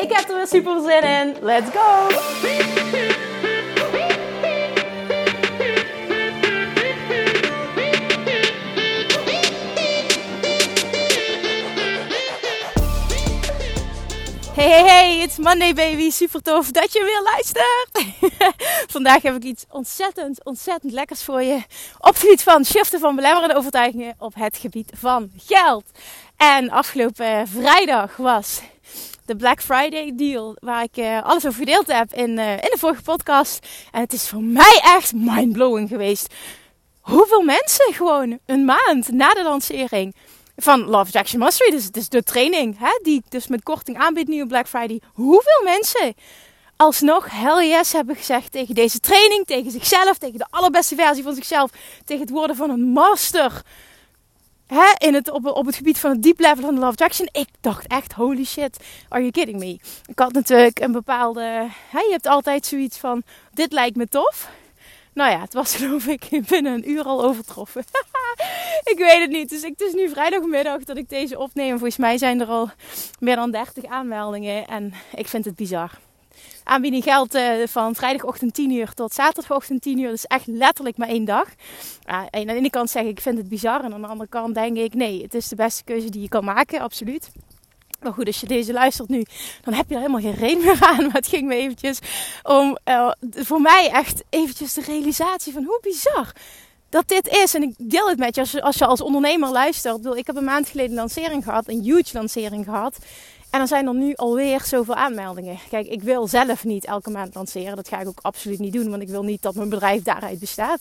Ik heb er weer super zin in. Let's go! Hey, hey, hey, it's Monday baby. Super tof dat je weer luistert. Vandaag heb ik iets ontzettend, ontzettend lekkers voor je. Op het gebied van shiften van belemmerende overtuigingen op het gebied van geld. En afgelopen vrijdag was de Black Friday deal. Waar ik uh, alles over gedeeld heb in, uh, in de vorige podcast. En het is voor mij echt mindblowing geweest. Hoeveel mensen gewoon een maand na de lancering van Love Action Mastery, dus, dus de training hè, die ik dus met korting aanbied nu op Black Friday. Hoeveel mensen alsnog hell yes hebben gezegd tegen deze training, tegen zichzelf, tegen de allerbeste versie van zichzelf, tegen het worden van een master in het, op, op het gebied van het deep level van de Love Attraction. Ik dacht echt, holy shit, are you kidding me? Ik had natuurlijk een bepaalde, je hebt altijd zoiets van, dit lijkt me tof. Nou ja, het was geloof ik binnen een uur al overtroffen. ik weet het niet. Dus ik, het is nu vrijdagmiddag dat ik deze opneem. Volgens mij zijn er al meer dan 30 aanmeldingen. En ik vind het bizar. Aanbieding geldt uh, van vrijdagochtend 10 uur tot zaterdagochtend 10 uur. Dus echt letterlijk maar één dag. En aan de ene kant zeg ik, ik vind het bizar. En aan de andere kant denk ik, nee, het is de beste keuze die je kan maken. Absoluut. Maar goed, als je deze luistert nu, dan heb je er helemaal geen reden meer aan. Maar het ging me eventjes om uh, voor mij echt eventjes de realisatie van hoe bizar dat dit is. En ik deel het met je als je als, je als ondernemer luistert. Ik heb een maand geleden een lancering gehad, een huge lancering gehad. En dan zijn er nu alweer zoveel aanmeldingen. Kijk, ik wil zelf niet elke maand lanceren. Dat ga ik ook absoluut niet doen, want ik wil niet dat mijn bedrijf daaruit bestaat.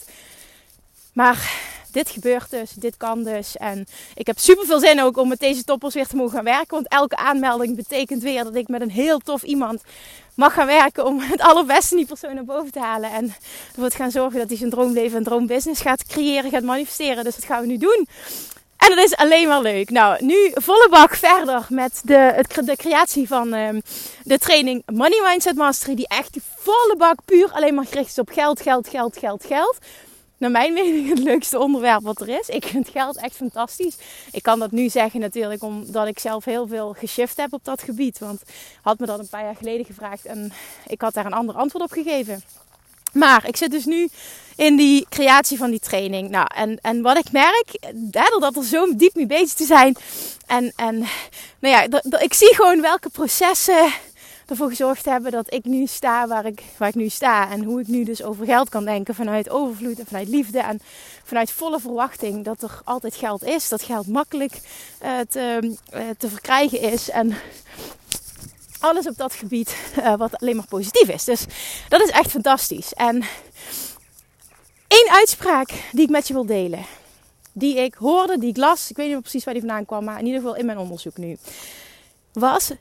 Maar dit gebeurt dus, dit kan dus. En ik heb super veel zin ook om met deze toppers weer te mogen gaan werken. Want elke aanmelding betekent weer dat ik met een heel tof iemand mag gaan werken om het allerbeste die persoon naar boven te halen. En ervoor te gaan zorgen dat hij zijn droomleven en droombusiness gaat creëren, gaat manifesteren. Dus dat gaan we nu doen. En dat is alleen maar leuk. Nou, nu volle bak verder met de, het, de creatie van um, de training Money Mindset Mastery. Die echt volle bak puur alleen maar gericht is op geld, geld, geld, geld, geld naar mijn mening het leukste onderwerp wat er is. Ik vind geld echt fantastisch. Ik kan dat nu zeggen natuurlijk omdat ik zelf heel veel geshift heb op dat gebied. Want had me dat een paar jaar geleden gevraagd en ik had daar een ander antwoord op gegeven. Maar ik zit dus nu in die creatie van die training. Nou, en, en wat ik merk, dat er zo diep mee bezig te zijn. En, en nou ja, dat, ik zie gewoon welke processen ervoor gezorgd hebben dat ik nu sta waar ik, waar ik nu sta. En hoe ik nu dus over geld kan denken vanuit overvloed en vanuit liefde. En vanuit volle verwachting dat er altijd geld is. Dat geld makkelijk uh, te, uh, te verkrijgen is. En alles op dat gebied uh, wat alleen maar positief is. Dus dat is echt fantastisch. En één uitspraak die ik met je wil delen. Die ik hoorde, die ik las. Ik weet niet precies waar die vandaan kwam. Maar in ieder geval in mijn onderzoek nu. Was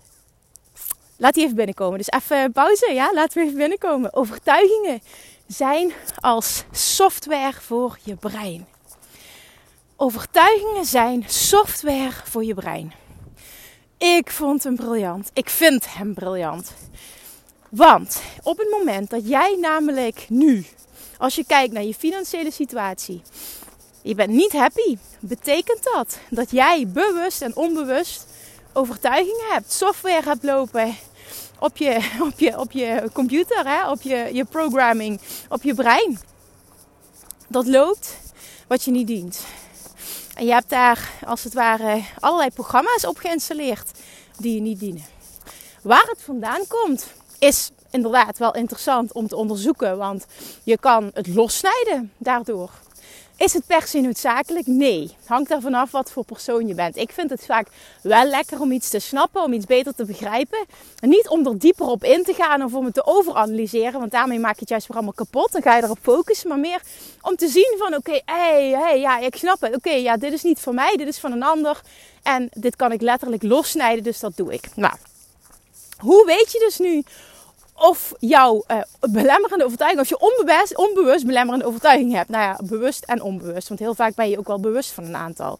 Laat die even binnenkomen. Dus even pauze, ja, laten we even binnenkomen. Overtuigingen zijn als software voor je brein. Overtuigingen zijn software voor je brein. Ik vond hem briljant. Ik vind hem briljant. Want op het moment dat jij namelijk nu, als je kijkt naar je financiële situatie, je bent niet happy, betekent dat dat jij bewust en onbewust overtuigingen hebt, software hebt lopen op je, op je, op je computer, hè? op je, je programming, op je brein. Dat loopt wat je niet dient. En je hebt daar als het ware allerlei programma's op geïnstalleerd die je niet dienen. Waar het vandaan komt is inderdaad wel interessant om te onderzoeken, want je kan het lossnijden daardoor. Is het per se noodzakelijk? Nee. Hangt er vanaf wat voor persoon je bent. Ik vind het vaak wel lekker om iets te snappen, om iets beter te begrijpen. En niet om er dieper op in te gaan of om het te overanalyseren, want daarmee maak je het juist weer allemaal kapot. Dan ga je erop focussen, maar meer om te zien van oké, okay, hey, hey, ja, ik snap het. Oké, ja, dit is niet voor mij, dit is van een ander. En dit kan ik letterlijk lossnijden, dus dat doe ik. Nou, Hoe weet je dus nu of jouw uh, belemmerende overtuiging, of je onbewust, onbewust belemmerende overtuiging hebt. Nou ja, bewust en onbewust. Want heel vaak ben je ook wel bewust van een aantal.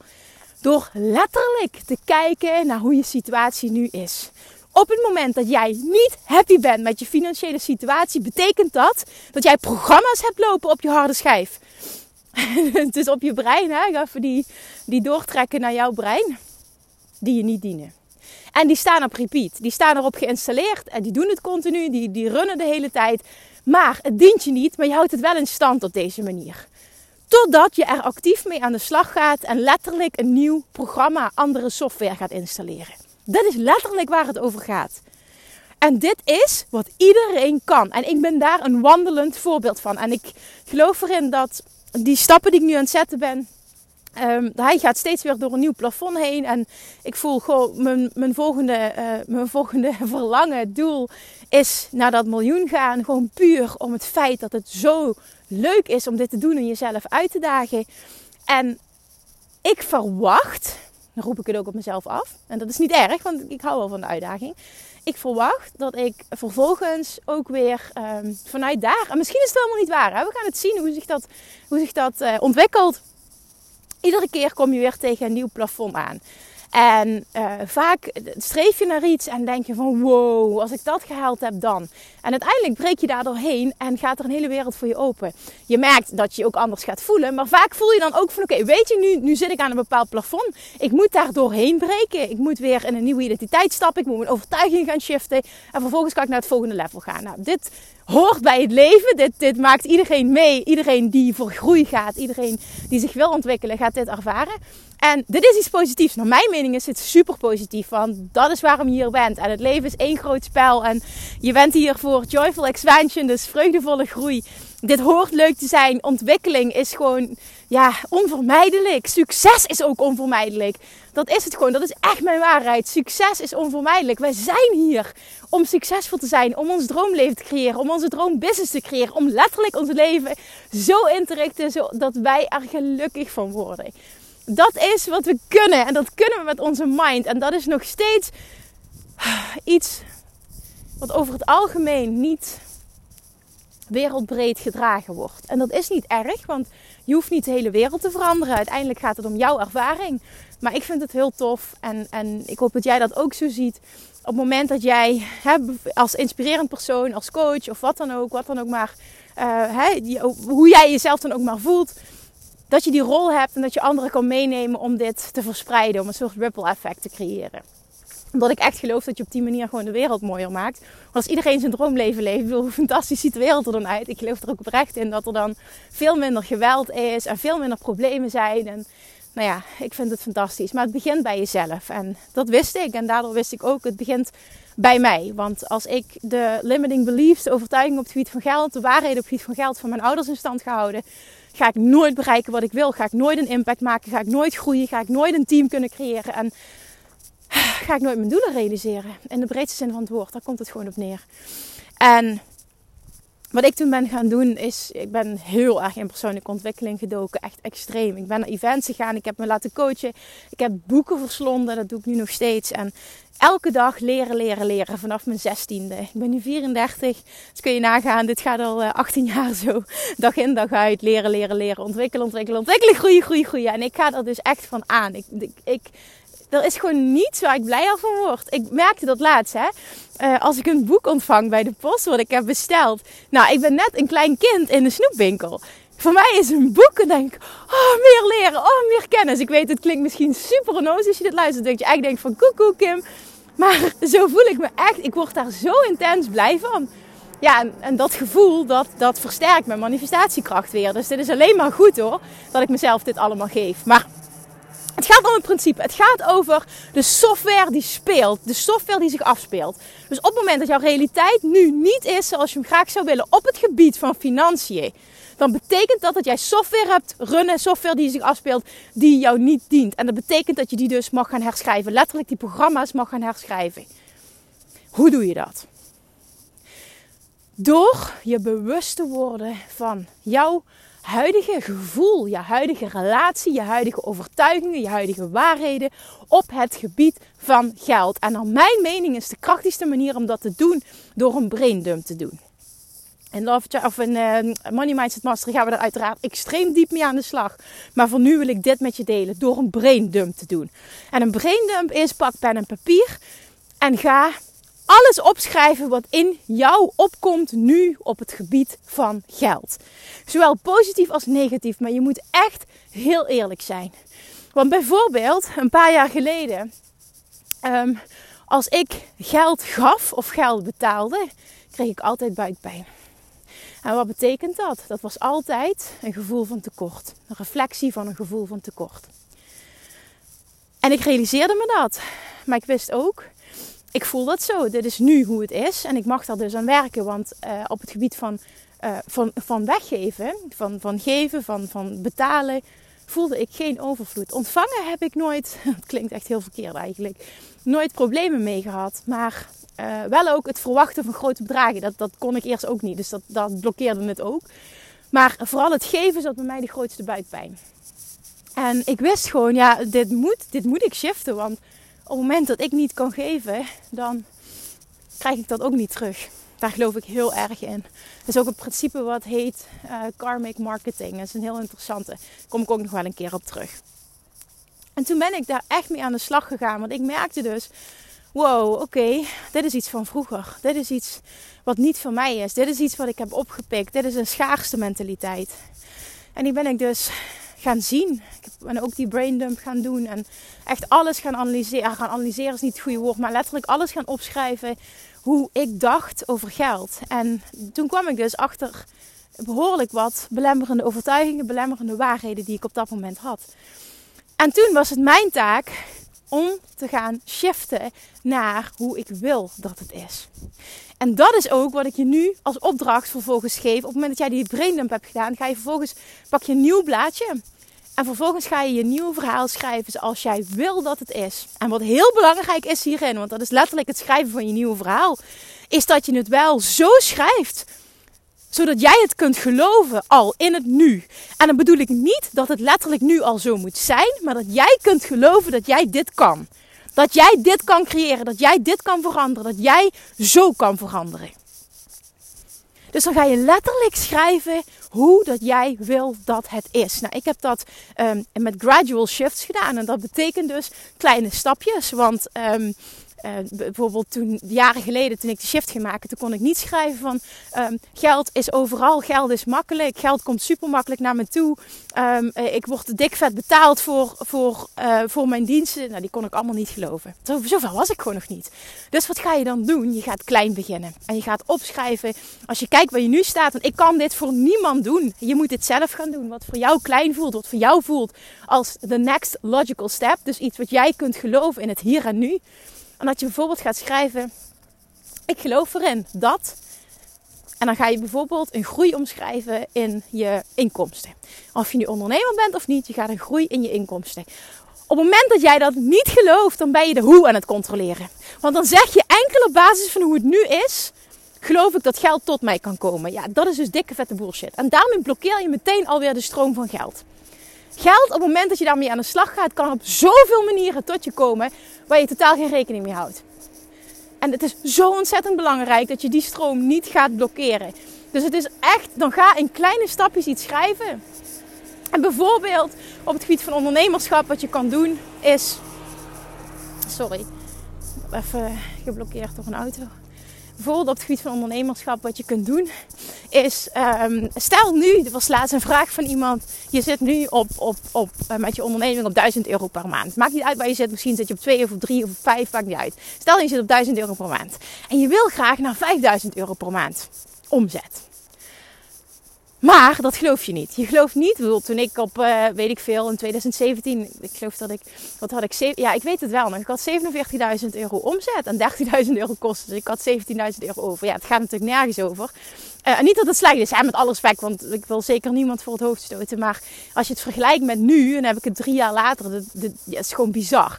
Door letterlijk te kijken naar hoe je situatie nu is. Op het moment dat jij niet happy bent met je financiële situatie, betekent dat dat jij programma's hebt lopen op je harde schijf. dus op je brein, hè? even die, die doortrekken naar jouw brein, die je niet dienen. En die staan op repeat. Die staan erop geïnstalleerd en die doen het continu. Die, die runnen de hele tijd. Maar het dient je niet, maar je houdt het wel in stand op deze manier. Totdat je er actief mee aan de slag gaat en letterlijk een nieuw programma, andere software gaat installeren. Dat is letterlijk waar het over gaat. En dit is wat iedereen kan. En ik ben daar een wandelend voorbeeld van. En ik geloof erin dat die stappen die ik nu aan het zetten ben, Hij gaat steeds weer door een nieuw plafond heen. En ik voel gewoon mijn, mijn, volgende, uh, mijn volgende verlangen, doel is naar dat miljoen gaan. Gewoon puur om het feit dat het zo leuk is om dit te doen en jezelf uit te dagen. En ik verwacht, dan roep ik het ook op mezelf af. En dat is niet erg, want ik hou wel van de uitdaging. Ik verwacht dat ik vervolgens ook weer um, vanuit daar. En misschien is het helemaal niet waar. We gaan het zien hoe zich dat, hoe zich dat uh, ontwikkelt iedere keer kom je weer tegen een nieuw plafond aan. En uh, vaak streef je naar iets en denk je van wow, als ik dat gehaald heb dan. En uiteindelijk breek je daar doorheen en gaat er een hele wereld voor je open. Je merkt dat je je ook anders gaat voelen, maar vaak voel je dan ook van oké, weet je, nu, nu zit ik aan een bepaald plafond. Ik moet daar doorheen breken. Ik moet weer in een nieuwe identiteit stappen. Ik moet mijn overtuiging gaan shiften. En vervolgens kan ik naar het volgende level gaan. Nou, dit hoort bij het leven. Dit, dit maakt iedereen mee. Iedereen die voor groei gaat, iedereen die zich wil ontwikkelen, gaat dit ervaren. En dit is iets positiefs. Naar mijn mening is dit super positief. Want dat is waarom je hier bent. En het leven is één groot spel. En je bent hier voor joyful expansion, dus vreugdevolle groei. Dit hoort leuk te zijn. Ontwikkeling is gewoon ja, onvermijdelijk. Succes is ook onvermijdelijk. Dat is het gewoon. Dat is echt mijn waarheid. Succes is onvermijdelijk. Wij zijn hier om succesvol te zijn, om ons droomleven te creëren, om onze droombusiness te creëren, om letterlijk ons leven zo in te richten zodat wij er gelukkig van worden. Dat is wat we kunnen en dat kunnen we met onze mind. En dat is nog steeds iets wat over het algemeen niet wereldbreed gedragen wordt. En dat is niet erg, want je hoeft niet de hele wereld te veranderen. Uiteindelijk gaat het om jouw ervaring. Maar ik vind het heel tof en, en ik hoop dat jij dat ook zo ziet. Op het moment dat jij hè, als inspirerend persoon, als coach of wat dan ook, wat dan ook maar, uh, hè, hoe jij jezelf dan ook maar voelt, dat je die rol hebt en dat je anderen kan meenemen om dit te verspreiden, om een soort ripple effect te creëren omdat ik echt geloof dat je op die manier gewoon de wereld mooier maakt. Want als iedereen zijn droomleven leeft, hoe fantastisch ziet de wereld er dan uit? Ik geloof er ook oprecht in dat er dan veel minder geweld is en veel minder problemen zijn. En nou ja, ik vind het fantastisch. Maar het begint bij jezelf. En dat wist ik. En daardoor wist ik ook, het begint bij mij. Want als ik de limiting beliefs, de overtuiging op het gebied van geld, de waarheden op het gebied van geld van mijn ouders in stand gehouden, ga ik nooit bereiken wat ik wil. Ga ik nooit een impact maken. Ga ik nooit groeien. Ga ik nooit een team kunnen creëren. En ga ik nooit mijn doelen realiseren. In de breedste zin van het woord. Daar komt het gewoon op neer. En wat ik toen ben gaan doen is, ik ben heel erg in persoonlijke ontwikkeling gedoken. Echt extreem. Ik ben naar events gegaan. Ik heb me laten coachen. Ik heb boeken verslonden. Dat doe ik nu nog steeds. En elke dag leren, leren, leren. Vanaf mijn zestiende. Ik ben nu 34. Dus kun je nagaan. Dit gaat al 18 eh, jaar zo. Dag in, dag uit. Leren, leren, leren. Ontwikkelen, ontwikkelen, ontwikkelen. Groeien, groeien, groeien. En ik ga er dus echt van aan. Ik, ik, ik er is gewoon niets waar ik blijer van word. Ik merkte dat laatst, hè. Uh, als ik een boek ontvang bij de post wat ik heb besteld. Nou, ik ben net een klein kind in de snoepwinkel. Voor mij is een boek en denk ik, oh, meer leren, oh, meer kennis. Ik weet, het klinkt misschien super als je dit luistert. Dat je eigenlijk denkt van, koekoe Kim. Maar zo voel ik me echt. Ik word daar zo intens blij van. Ja, en, en, dat gevoel, dat, dat versterkt mijn manifestatiekracht weer. Dus dit is alleen maar goed hoor, dat ik mezelf dit allemaal geef. Maar het gaat om het principe. Het gaat over de software die speelt. De software die zich afspeelt. Dus op het moment dat jouw realiteit nu niet is zoals je hem graag zou willen op het gebied van financiën. Dan betekent dat dat jij software hebt runnen, software die zich afspeelt, die jou niet dient. En dat betekent dat je die dus mag gaan herschrijven. Letterlijk die programma's mag gaan herschrijven. Hoe doe je dat? Door je bewust te worden van jouw huidige gevoel, je huidige relatie, je huidige overtuigingen, je huidige waarheden op het gebied van geld. En naar mijn mening is de krachtigste manier om dat te doen door een braindump te doen. En Love of in uh, Money Mindset Master gaan we er uiteraard extreem diep mee aan de slag. Maar voor nu wil ik dit met je delen door een braindump te doen. En een braindump is pak pen en papier en ga alles opschrijven wat in jou opkomt nu op het gebied van geld. Zowel positief als negatief, maar je moet echt heel eerlijk zijn. Want bijvoorbeeld, een paar jaar geleden, ehm, als ik geld gaf of geld betaalde, kreeg ik altijd buikpijn. En wat betekent dat? Dat was altijd een gevoel van tekort. Een reflectie van een gevoel van tekort. En ik realiseerde me dat. Maar ik wist ook, ik voel dat zo. Dit is nu hoe het is. En ik mag daar dus aan werken. Want uh, op het gebied van, uh, van, van weggeven, van, van geven, van, van betalen, voelde ik geen overvloed. Ontvangen heb ik nooit, het klinkt echt heel verkeerd eigenlijk, nooit problemen mee gehad. Maar uh, wel ook het verwachten van grote bedragen. Dat, dat kon ik eerst ook niet. Dus dat, dat blokkeerde het ook. Maar vooral het geven zat bij mij de grootste buikpijn. En ik wist gewoon, ja, dit moet, dit moet ik shiften. Want op het moment dat ik niet kan geven, dan krijg ik dat ook niet terug. Daar geloof ik heel erg in. Dat is ook een principe wat heet uh, karmic marketing. Dat is een heel interessante. Daar kom ik ook nog wel een keer op terug. En toen ben ik daar echt mee aan de slag gegaan. Want ik merkte dus, wow, oké, dit is iets van vroeger. Dit is iets wat niet van mij is. Dit is iets wat ik heb opgepikt. Dit is een schaarste mentaliteit. En die ben ik dus gaan zien. Ik ben ook die braindump gaan doen. En echt alles gaan analyseren. Gaan analyseren is niet het goede woord. Maar letterlijk alles gaan opschrijven. Hoe ik dacht over geld. En toen kwam ik dus achter behoorlijk wat belemmerende overtuigingen. Belemmerende waarheden die ik op dat moment had. En toen was het mijn taak om te gaan shiften naar hoe ik wil dat het is. En dat is ook wat ik je nu als opdracht vervolgens geef. Op het moment dat jij die braindump hebt gedaan, ga je vervolgens pak je een nieuw blaadje. En vervolgens ga je je nieuw verhaal schrijven zoals jij wil dat het is. En wat heel belangrijk is hierin, want dat is letterlijk het schrijven van je nieuwe verhaal, is dat je het wel zo schrijft zodat jij het kunt geloven al in het nu. En dan bedoel ik niet dat het letterlijk nu al zo moet zijn, maar dat jij kunt geloven dat jij dit kan. Dat jij dit kan creëren, dat jij dit kan veranderen, dat jij zo kan veranderen. Dus dan ga je letterlijk schrijven hoe dat jij wil dat het is. Nou, ik heb dat um, met gradual shifts gedaan. En dat betekent dus kleine stapjes. Want um, uh, bijvoorbeeld toen, jaren geleden, toen ik de shift ging maken, toen kon ik niet schrijven van um, geld is overal, geld is makkelijk, geld komt super makkelijk naar me toe. Um, ik word dik vet betaald voor, voor, uh, voor mijn diensten. Nou, die kon ik allemaal niet geloven. Zo, zoveel was ik gewoon nog niet. Dus wat ga je dan doen? Je gaat klein beginnen. En je gaat opschrijven. Als je kijkt waar je nu staat, want ik kan dit voor niemand doen. Je moet dit zelf gaan doen. Wat voor jou klein voelt, wat voor jou voelt als the next logical step. Dus iets wat jij kunt geloven in het hier en nu. En dat je bijvoorbeeld gaat schrijven: Ik geloof erin dat. En dan ga je bijvoorbeeld een groei omschrijven in je inkomsten. Of je nu ondernemer bent of niet, je gaat een groei in je inkomsten. Op het moment dat jij dat niet gelooft, dan ben je de hoe aan het controleren. Want dan zeg je enkel op basis van hoe het nu is, geloof ik dat geld tot mij kan komen. Ja, dat is dus dikke vette bullshit. En daarmee blokkeer je meteen alweer de stroom van geld. Geld, op het moment dat je daarmee aan de slag gaat, kan op zoveel manieren tot je komen waar je totaal geen rekening mee houdt. En het is zo ontzettend belangrijk dat je die stroom niet gaat blokkeren. Dus het is echt, dan ga in kleine stapjes iets schrijven. En bijvoorbeeld op het gebied van ondernemerschap, wat je kan doen, is. Sorry, even geblokkeerd door een auto bijvoorbeeld op het gebied van ondernemerschap, wat je kunt doen, is um, stel nu, er was laatst een vraag van iemand, je zit nu op, op, op, uh, met je onderneming op 1000 euro per maand. Maakt niet uit waar je zit, misschien zit je op 2 of op 3 of op 5, maakt niet uit. Stel je zit op 1000 euro per maand en je wil graag naar 5000 euro per maand omzet. Maar dat geloof je niet. Je gelooft niet. Bijvoorbeeld toen ik op, uh, weet ik veel, in 2017, ik geloof dat ik, wat had ik, ja, ik weet het wel nog. Ik had 47.000 euro omzet en 13.000 euro kosten. Dus ik had 17.000 euro over. Ja, het gaat natuurlijk nergens over. Uh, en niet dat het slecht is, met alle respect, want ik wil zeker niemand voor het hoofd stoten. Maar als je het vergelijkt met nu, en dan heb ik het drie jaar later, dat, is gewoon bizar.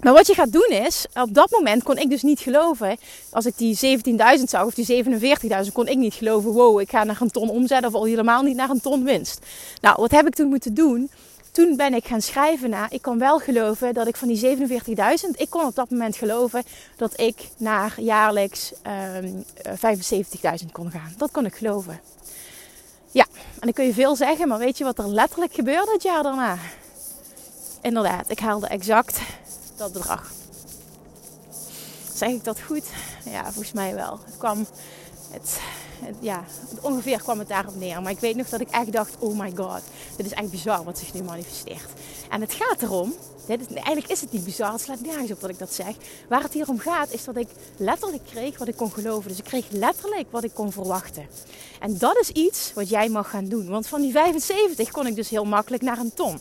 Maar wat je gaat doen is, op dat moment kon ik dus niet geloven, als ik die 17.000 zag of die 47.000, kon ik niet geloven, wow, ik ga naar een ton omzet of al helemaal niet naar een ton winst. Nou, wat heb ik toen moeten doen? Toen ben ik gaan schrijven naar, ik kon wel geloven dat ik van die 47.000, ik kon op dat moment geloven dat ik naar jaarlijks um, ehm, 75.000 eh, kon gaan. Dat kon ik geloven. Ja, en dan kun je veel zeggen, maar weet je wat er letterlijk gebeurde het jaar daarna? Inderdaad, ik haalde exact dat bedrag. Zeg ik dat goed? Ja, volgens mij wel. Het kwam, het, ja, ongeveer kwam het daarop neer. Maar ik weet nog dat ik echt dacht, oh my god, dit is echt bizar wat zich nu manifesteert. En het gaat erom, eigenlijk is het niet bizar, het slaat nergens op dat ik dat zeg. Waar het hier om gaat is dat ik letterlijk kreeg wat ik kon geloven. Dus ik kreeg letterlijk wat ik kon verwachten. En dat is iets wat jij mag gaan doen. Want van die 75 kon ik dus heel makkelijk naar een ton.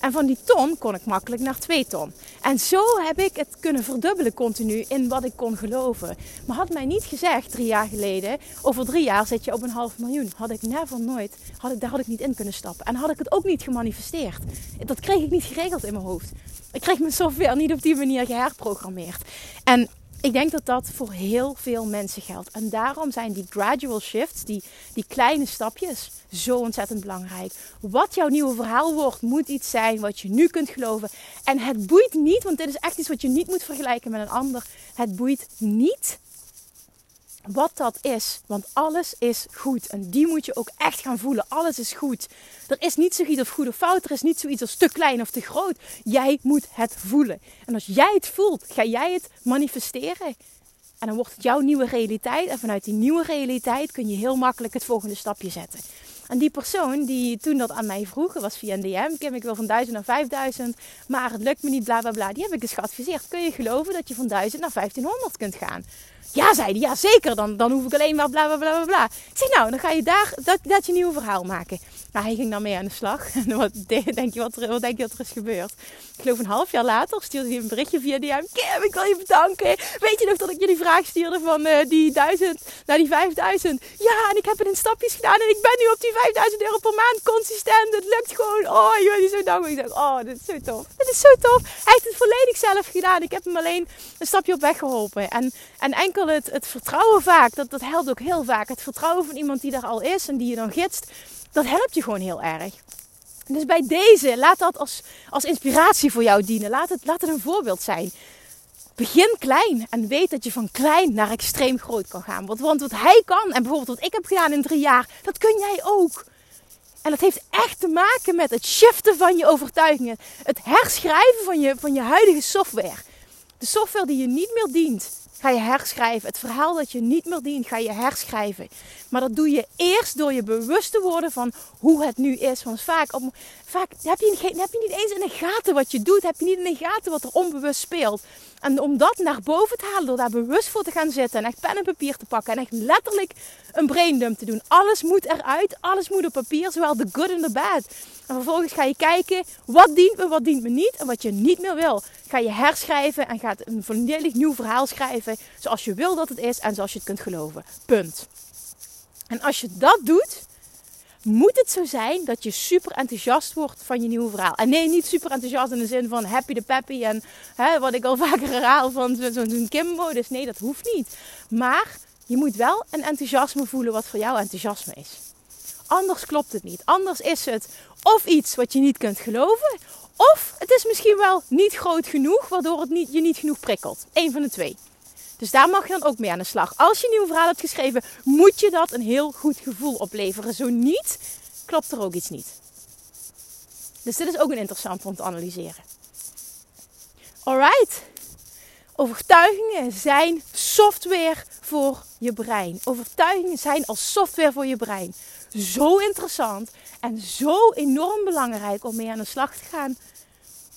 En van die ton kon ik makkelijk naar 2 ton. En zo heb ik het kunnen verdubbelen continu in wat ik kon geloven. Maar had mij niet gezegd drie jaar geleden, over drie jaar zit je op een half miljoen. Had ik never nooit, had ik, daar had ik niet in kunnen stappen. En had ik het ook niet gemanifesteerd. Dat kreeg ik niet geregeld in mijn hoofd. Ik kreeg mijn software niet op die manier geherprogrammeerd. En ik denk dat dat voor heel veel mensen geldt. En daarom zijn die gradual shifts, die, die kleine stapjes, zo ontzettend belangrijk. Wat jouw nieuwe verhaal wordt, moet iets zijn wat je nu kunt geloven. En het boeit niet, want dit is echt iets wat je niet moet vergelijken met een ander. Het boeit niet wat dat is. Want alles is goed. En die moet je ook echt gaan voelen. Alles is goed. Er is niet zoiets of goed of fout. Er is niet zoiets als te klein of te groot. Jij moet het voelen. En als jij het voelt, ga jij het manifesteren. En dan wordt het jouw nieuwe realiteit. En vanuit die nieuwe realiteit kun je heel makkelijk het volgende stapje zetten. En die persoon die toen dat aan mij vroeg, was via een DM. Kim, ik wil van 1000 naar 5000, maar het lukt me niet, bla bla bla. Die heb ik dus geadviseerd. Kun je geloven dat je van 1000 naar 1500 kunt gaan? Ja, zei hij. Ja, zeker. Dan, dan hoef ik alleen maar bla bla bla bla. Ik zeg, nou, dan ga je daar dat, dat je nieuwe verhaal maken. Nou, hij ging dan mee aan de slag. En wat denk je wat er, wat denk je wat er is gebeurd? Ik geloof een half jaar later stuurde hij een berichtje via DM. Kim, ik wil je bedanken. Weet je nog dat ik je die vraag stuurde van uh, die 1000 naar die 5000? Ja, en ik heb het in stapjes gedaan. En ik ben nu op die 5000 euro per maand consistent. Het lukt gewoon. Oh, bent zo dankbaar. Ik zeg, oh, dit is zo tof. Dit is zo tof. Hij heeft het volledig zelf gedaan. Ik heb hem alleen een stapje op weg geholpen. En, en enkel het, het vertrouwen vaak, dat, dat helpt ook heel vaak. Het vertrouwen van iemand die er al is en die je dan gidst, dat helpt je gewoon heel erg. Dus bij deze, laat dat als, als inspiratie voor jou dienen. Laat het, laat het een voorbeeld zijn. Begin klein en weet dat je van klein naar extreem groot kan gaan. Want, want wat hij kan, en bijvoorbeeld wat ik heb gedaan in drie jaar, dat kun jij ook. En dat heeft echt te maken met het shiften van je overtuigingen. Het herschrijven van je, van je huidige software. De software die je niet meer dient ga je herschrijven. Het verhaal dat je niet meer dient, ga je herschrijven. Maar dat doe je eerst door je bewust te worden van hoe het nu is. Want vaak, op, vaak heb, je, heb je niet eens in de gaten wat je doet. Heb je niet in de gaten wat er onbewust speelt. En om dat naar boven te halen, door daar bewust voor te gaan zitten en echt pen en papier te pakken en echt letterlijk een braindump te doen. Alles moet eruit, alles moet op papier, zowel de good en de bad. En vervolgens ga je kijken, wat dient me, wat dient me niet en wat je niet meer wil. Ga je herschrijven en gaat een volledig nieuw verhaal schrijven, zoals je wil dat het is en zoals je het kunt geloven. Punt. En als je dat doet, moet het zo zijn dat je super enthousiast wordt van je nieuwe verhaal. En nee, niet super enthousiast in de zin van happy de peppy en hè, wat ik al vaker herhaal van zo'n Kim-modus. Nee, dat hoeft niet. Maar je moet wel een enthousiasme voelen wat voor jou enthousiasme is. Anders klopt het niet. Anders is het of iets wat je niet kunt geloven, of het is misschien wel niet groot genoeg, waardoor het niet, je niet genoeg prikkelt. Eén van de twee. Dus daar mag je dan ook mee aan de slag. Als je een nieuw verhaal hebt geschreven, moet je dat een heel goed gevoel opleveren. Zo niet, klopt er ook iets niet. Dus dit is ook een interessant om te analyseren. Alright. Overtuigingen zijn software voor je brein. Overtuigingen zijn als software voor je brein. Zo interessant en zo enorm belangrijk om mee aan de slag te gaan.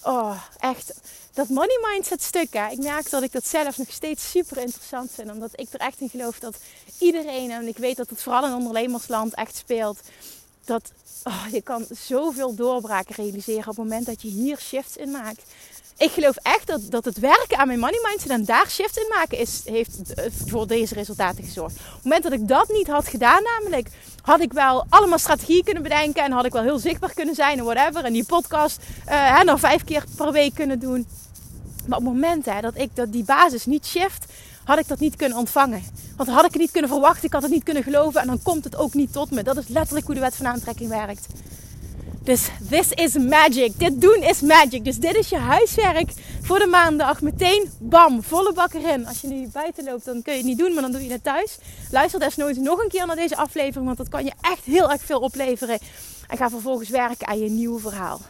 Oh, echt dat money mindset stuk, hè, ik merk dat ik dat zelf nog steeds super interessant vind. Omdat ik er echt in geloof dat iedereen, en ik weet dat het vooral in ondernemersland echt speelt, dat oh, je kan zoveel doorbraken realiseren op het moment dat je hier shifts in maakt. Ik geloof echt dat, dat het werken aan mijn money mindset en daar shifts in maken is, heeft voor deze resultaten gezorgd. Op het moment dat ik dat niet had gedaan, namelijk, had ik wel allemaal strategieën kunnen bedenken en had ik wel heel zichtbaar kunnen zijn en whatever. En die podcast uh, nog vijf keer per week kunnen doen. Maar op het moment hè, dat ik dat die basis niet shift, had ik dat niet kunnen ontvangen. Want had ik het niet kunnen verwachten, ik had het niet kunnen geloven en dan komt het ook niet tot me. Dat is letterlijk hoe de wet van aantrekking werkt. Dus this is magic. Dit doen is magic. Dus dit is je huiswerk voor de maandag. Meteen bam, volle bak erin. Als je nu buiten loopt, dan kun je het niet doen, maar dan doe je het thuis. Luister desnoods nog een keer naar deze aflevering, want dat kan je echt heel erg veel opleveren. En ga vervolgens werken aan je nieuwe verhaal.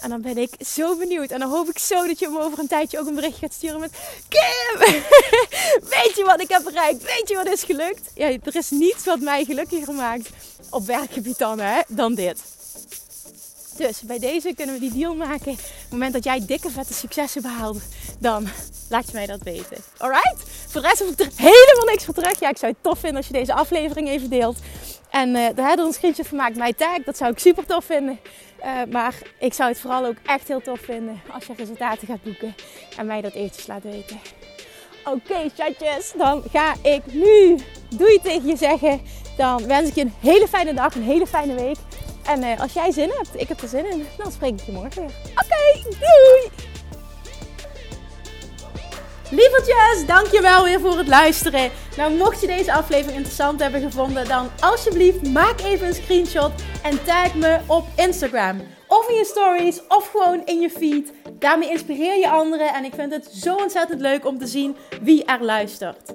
En dan ben ik zo benieuwd. En dan hoop ik zo dat je me over een tijdje ook een bericht gaat sturen met... Kim, weet je wat ik heb bereikt? Weet je wat is gelukt? Ja, er is niets wat mij gelukkiger maakt op werkgebied dan, hè, dan dit. Dus bij deze kunnen we die deal maken. Op het moment dat jij dikke vette successen behaalt, dan laat je mij dat weten. Alright? Voor de rest heb ik er helemaal niks voor terug. Ja, ik zou het tof vinden als je deze aflevering even deelt. En uh, daar er een screenshot van maakt, mij tag. Dat zou ik super tof vinden. Uh, maar ik zou het vooral ook echt heel tof vinden als je resultaten gaat boeken. En mij dat eventjes laat weten. Oké, chatjes. Dan ga ik nu doei tegen je zeggen. Dan wens ik je een hele fijne dag, een hele fijne week. En uh, als jij zin hebt, ik heb er zin in, dan spreek ik je morgen weer. Oké, doei! Lievertjes, dankjewel weer voor het luisteren. Nou, mocht je deze aflevering interessant hebben gevonden, dan alsjeblieft maak even een screenshot en tag me op Instagram. Of in je stories, of gewoon in je feed. Daarmee inspireer je anderen en ik vind het zo ontzettend leuk om te zien wie er luistert.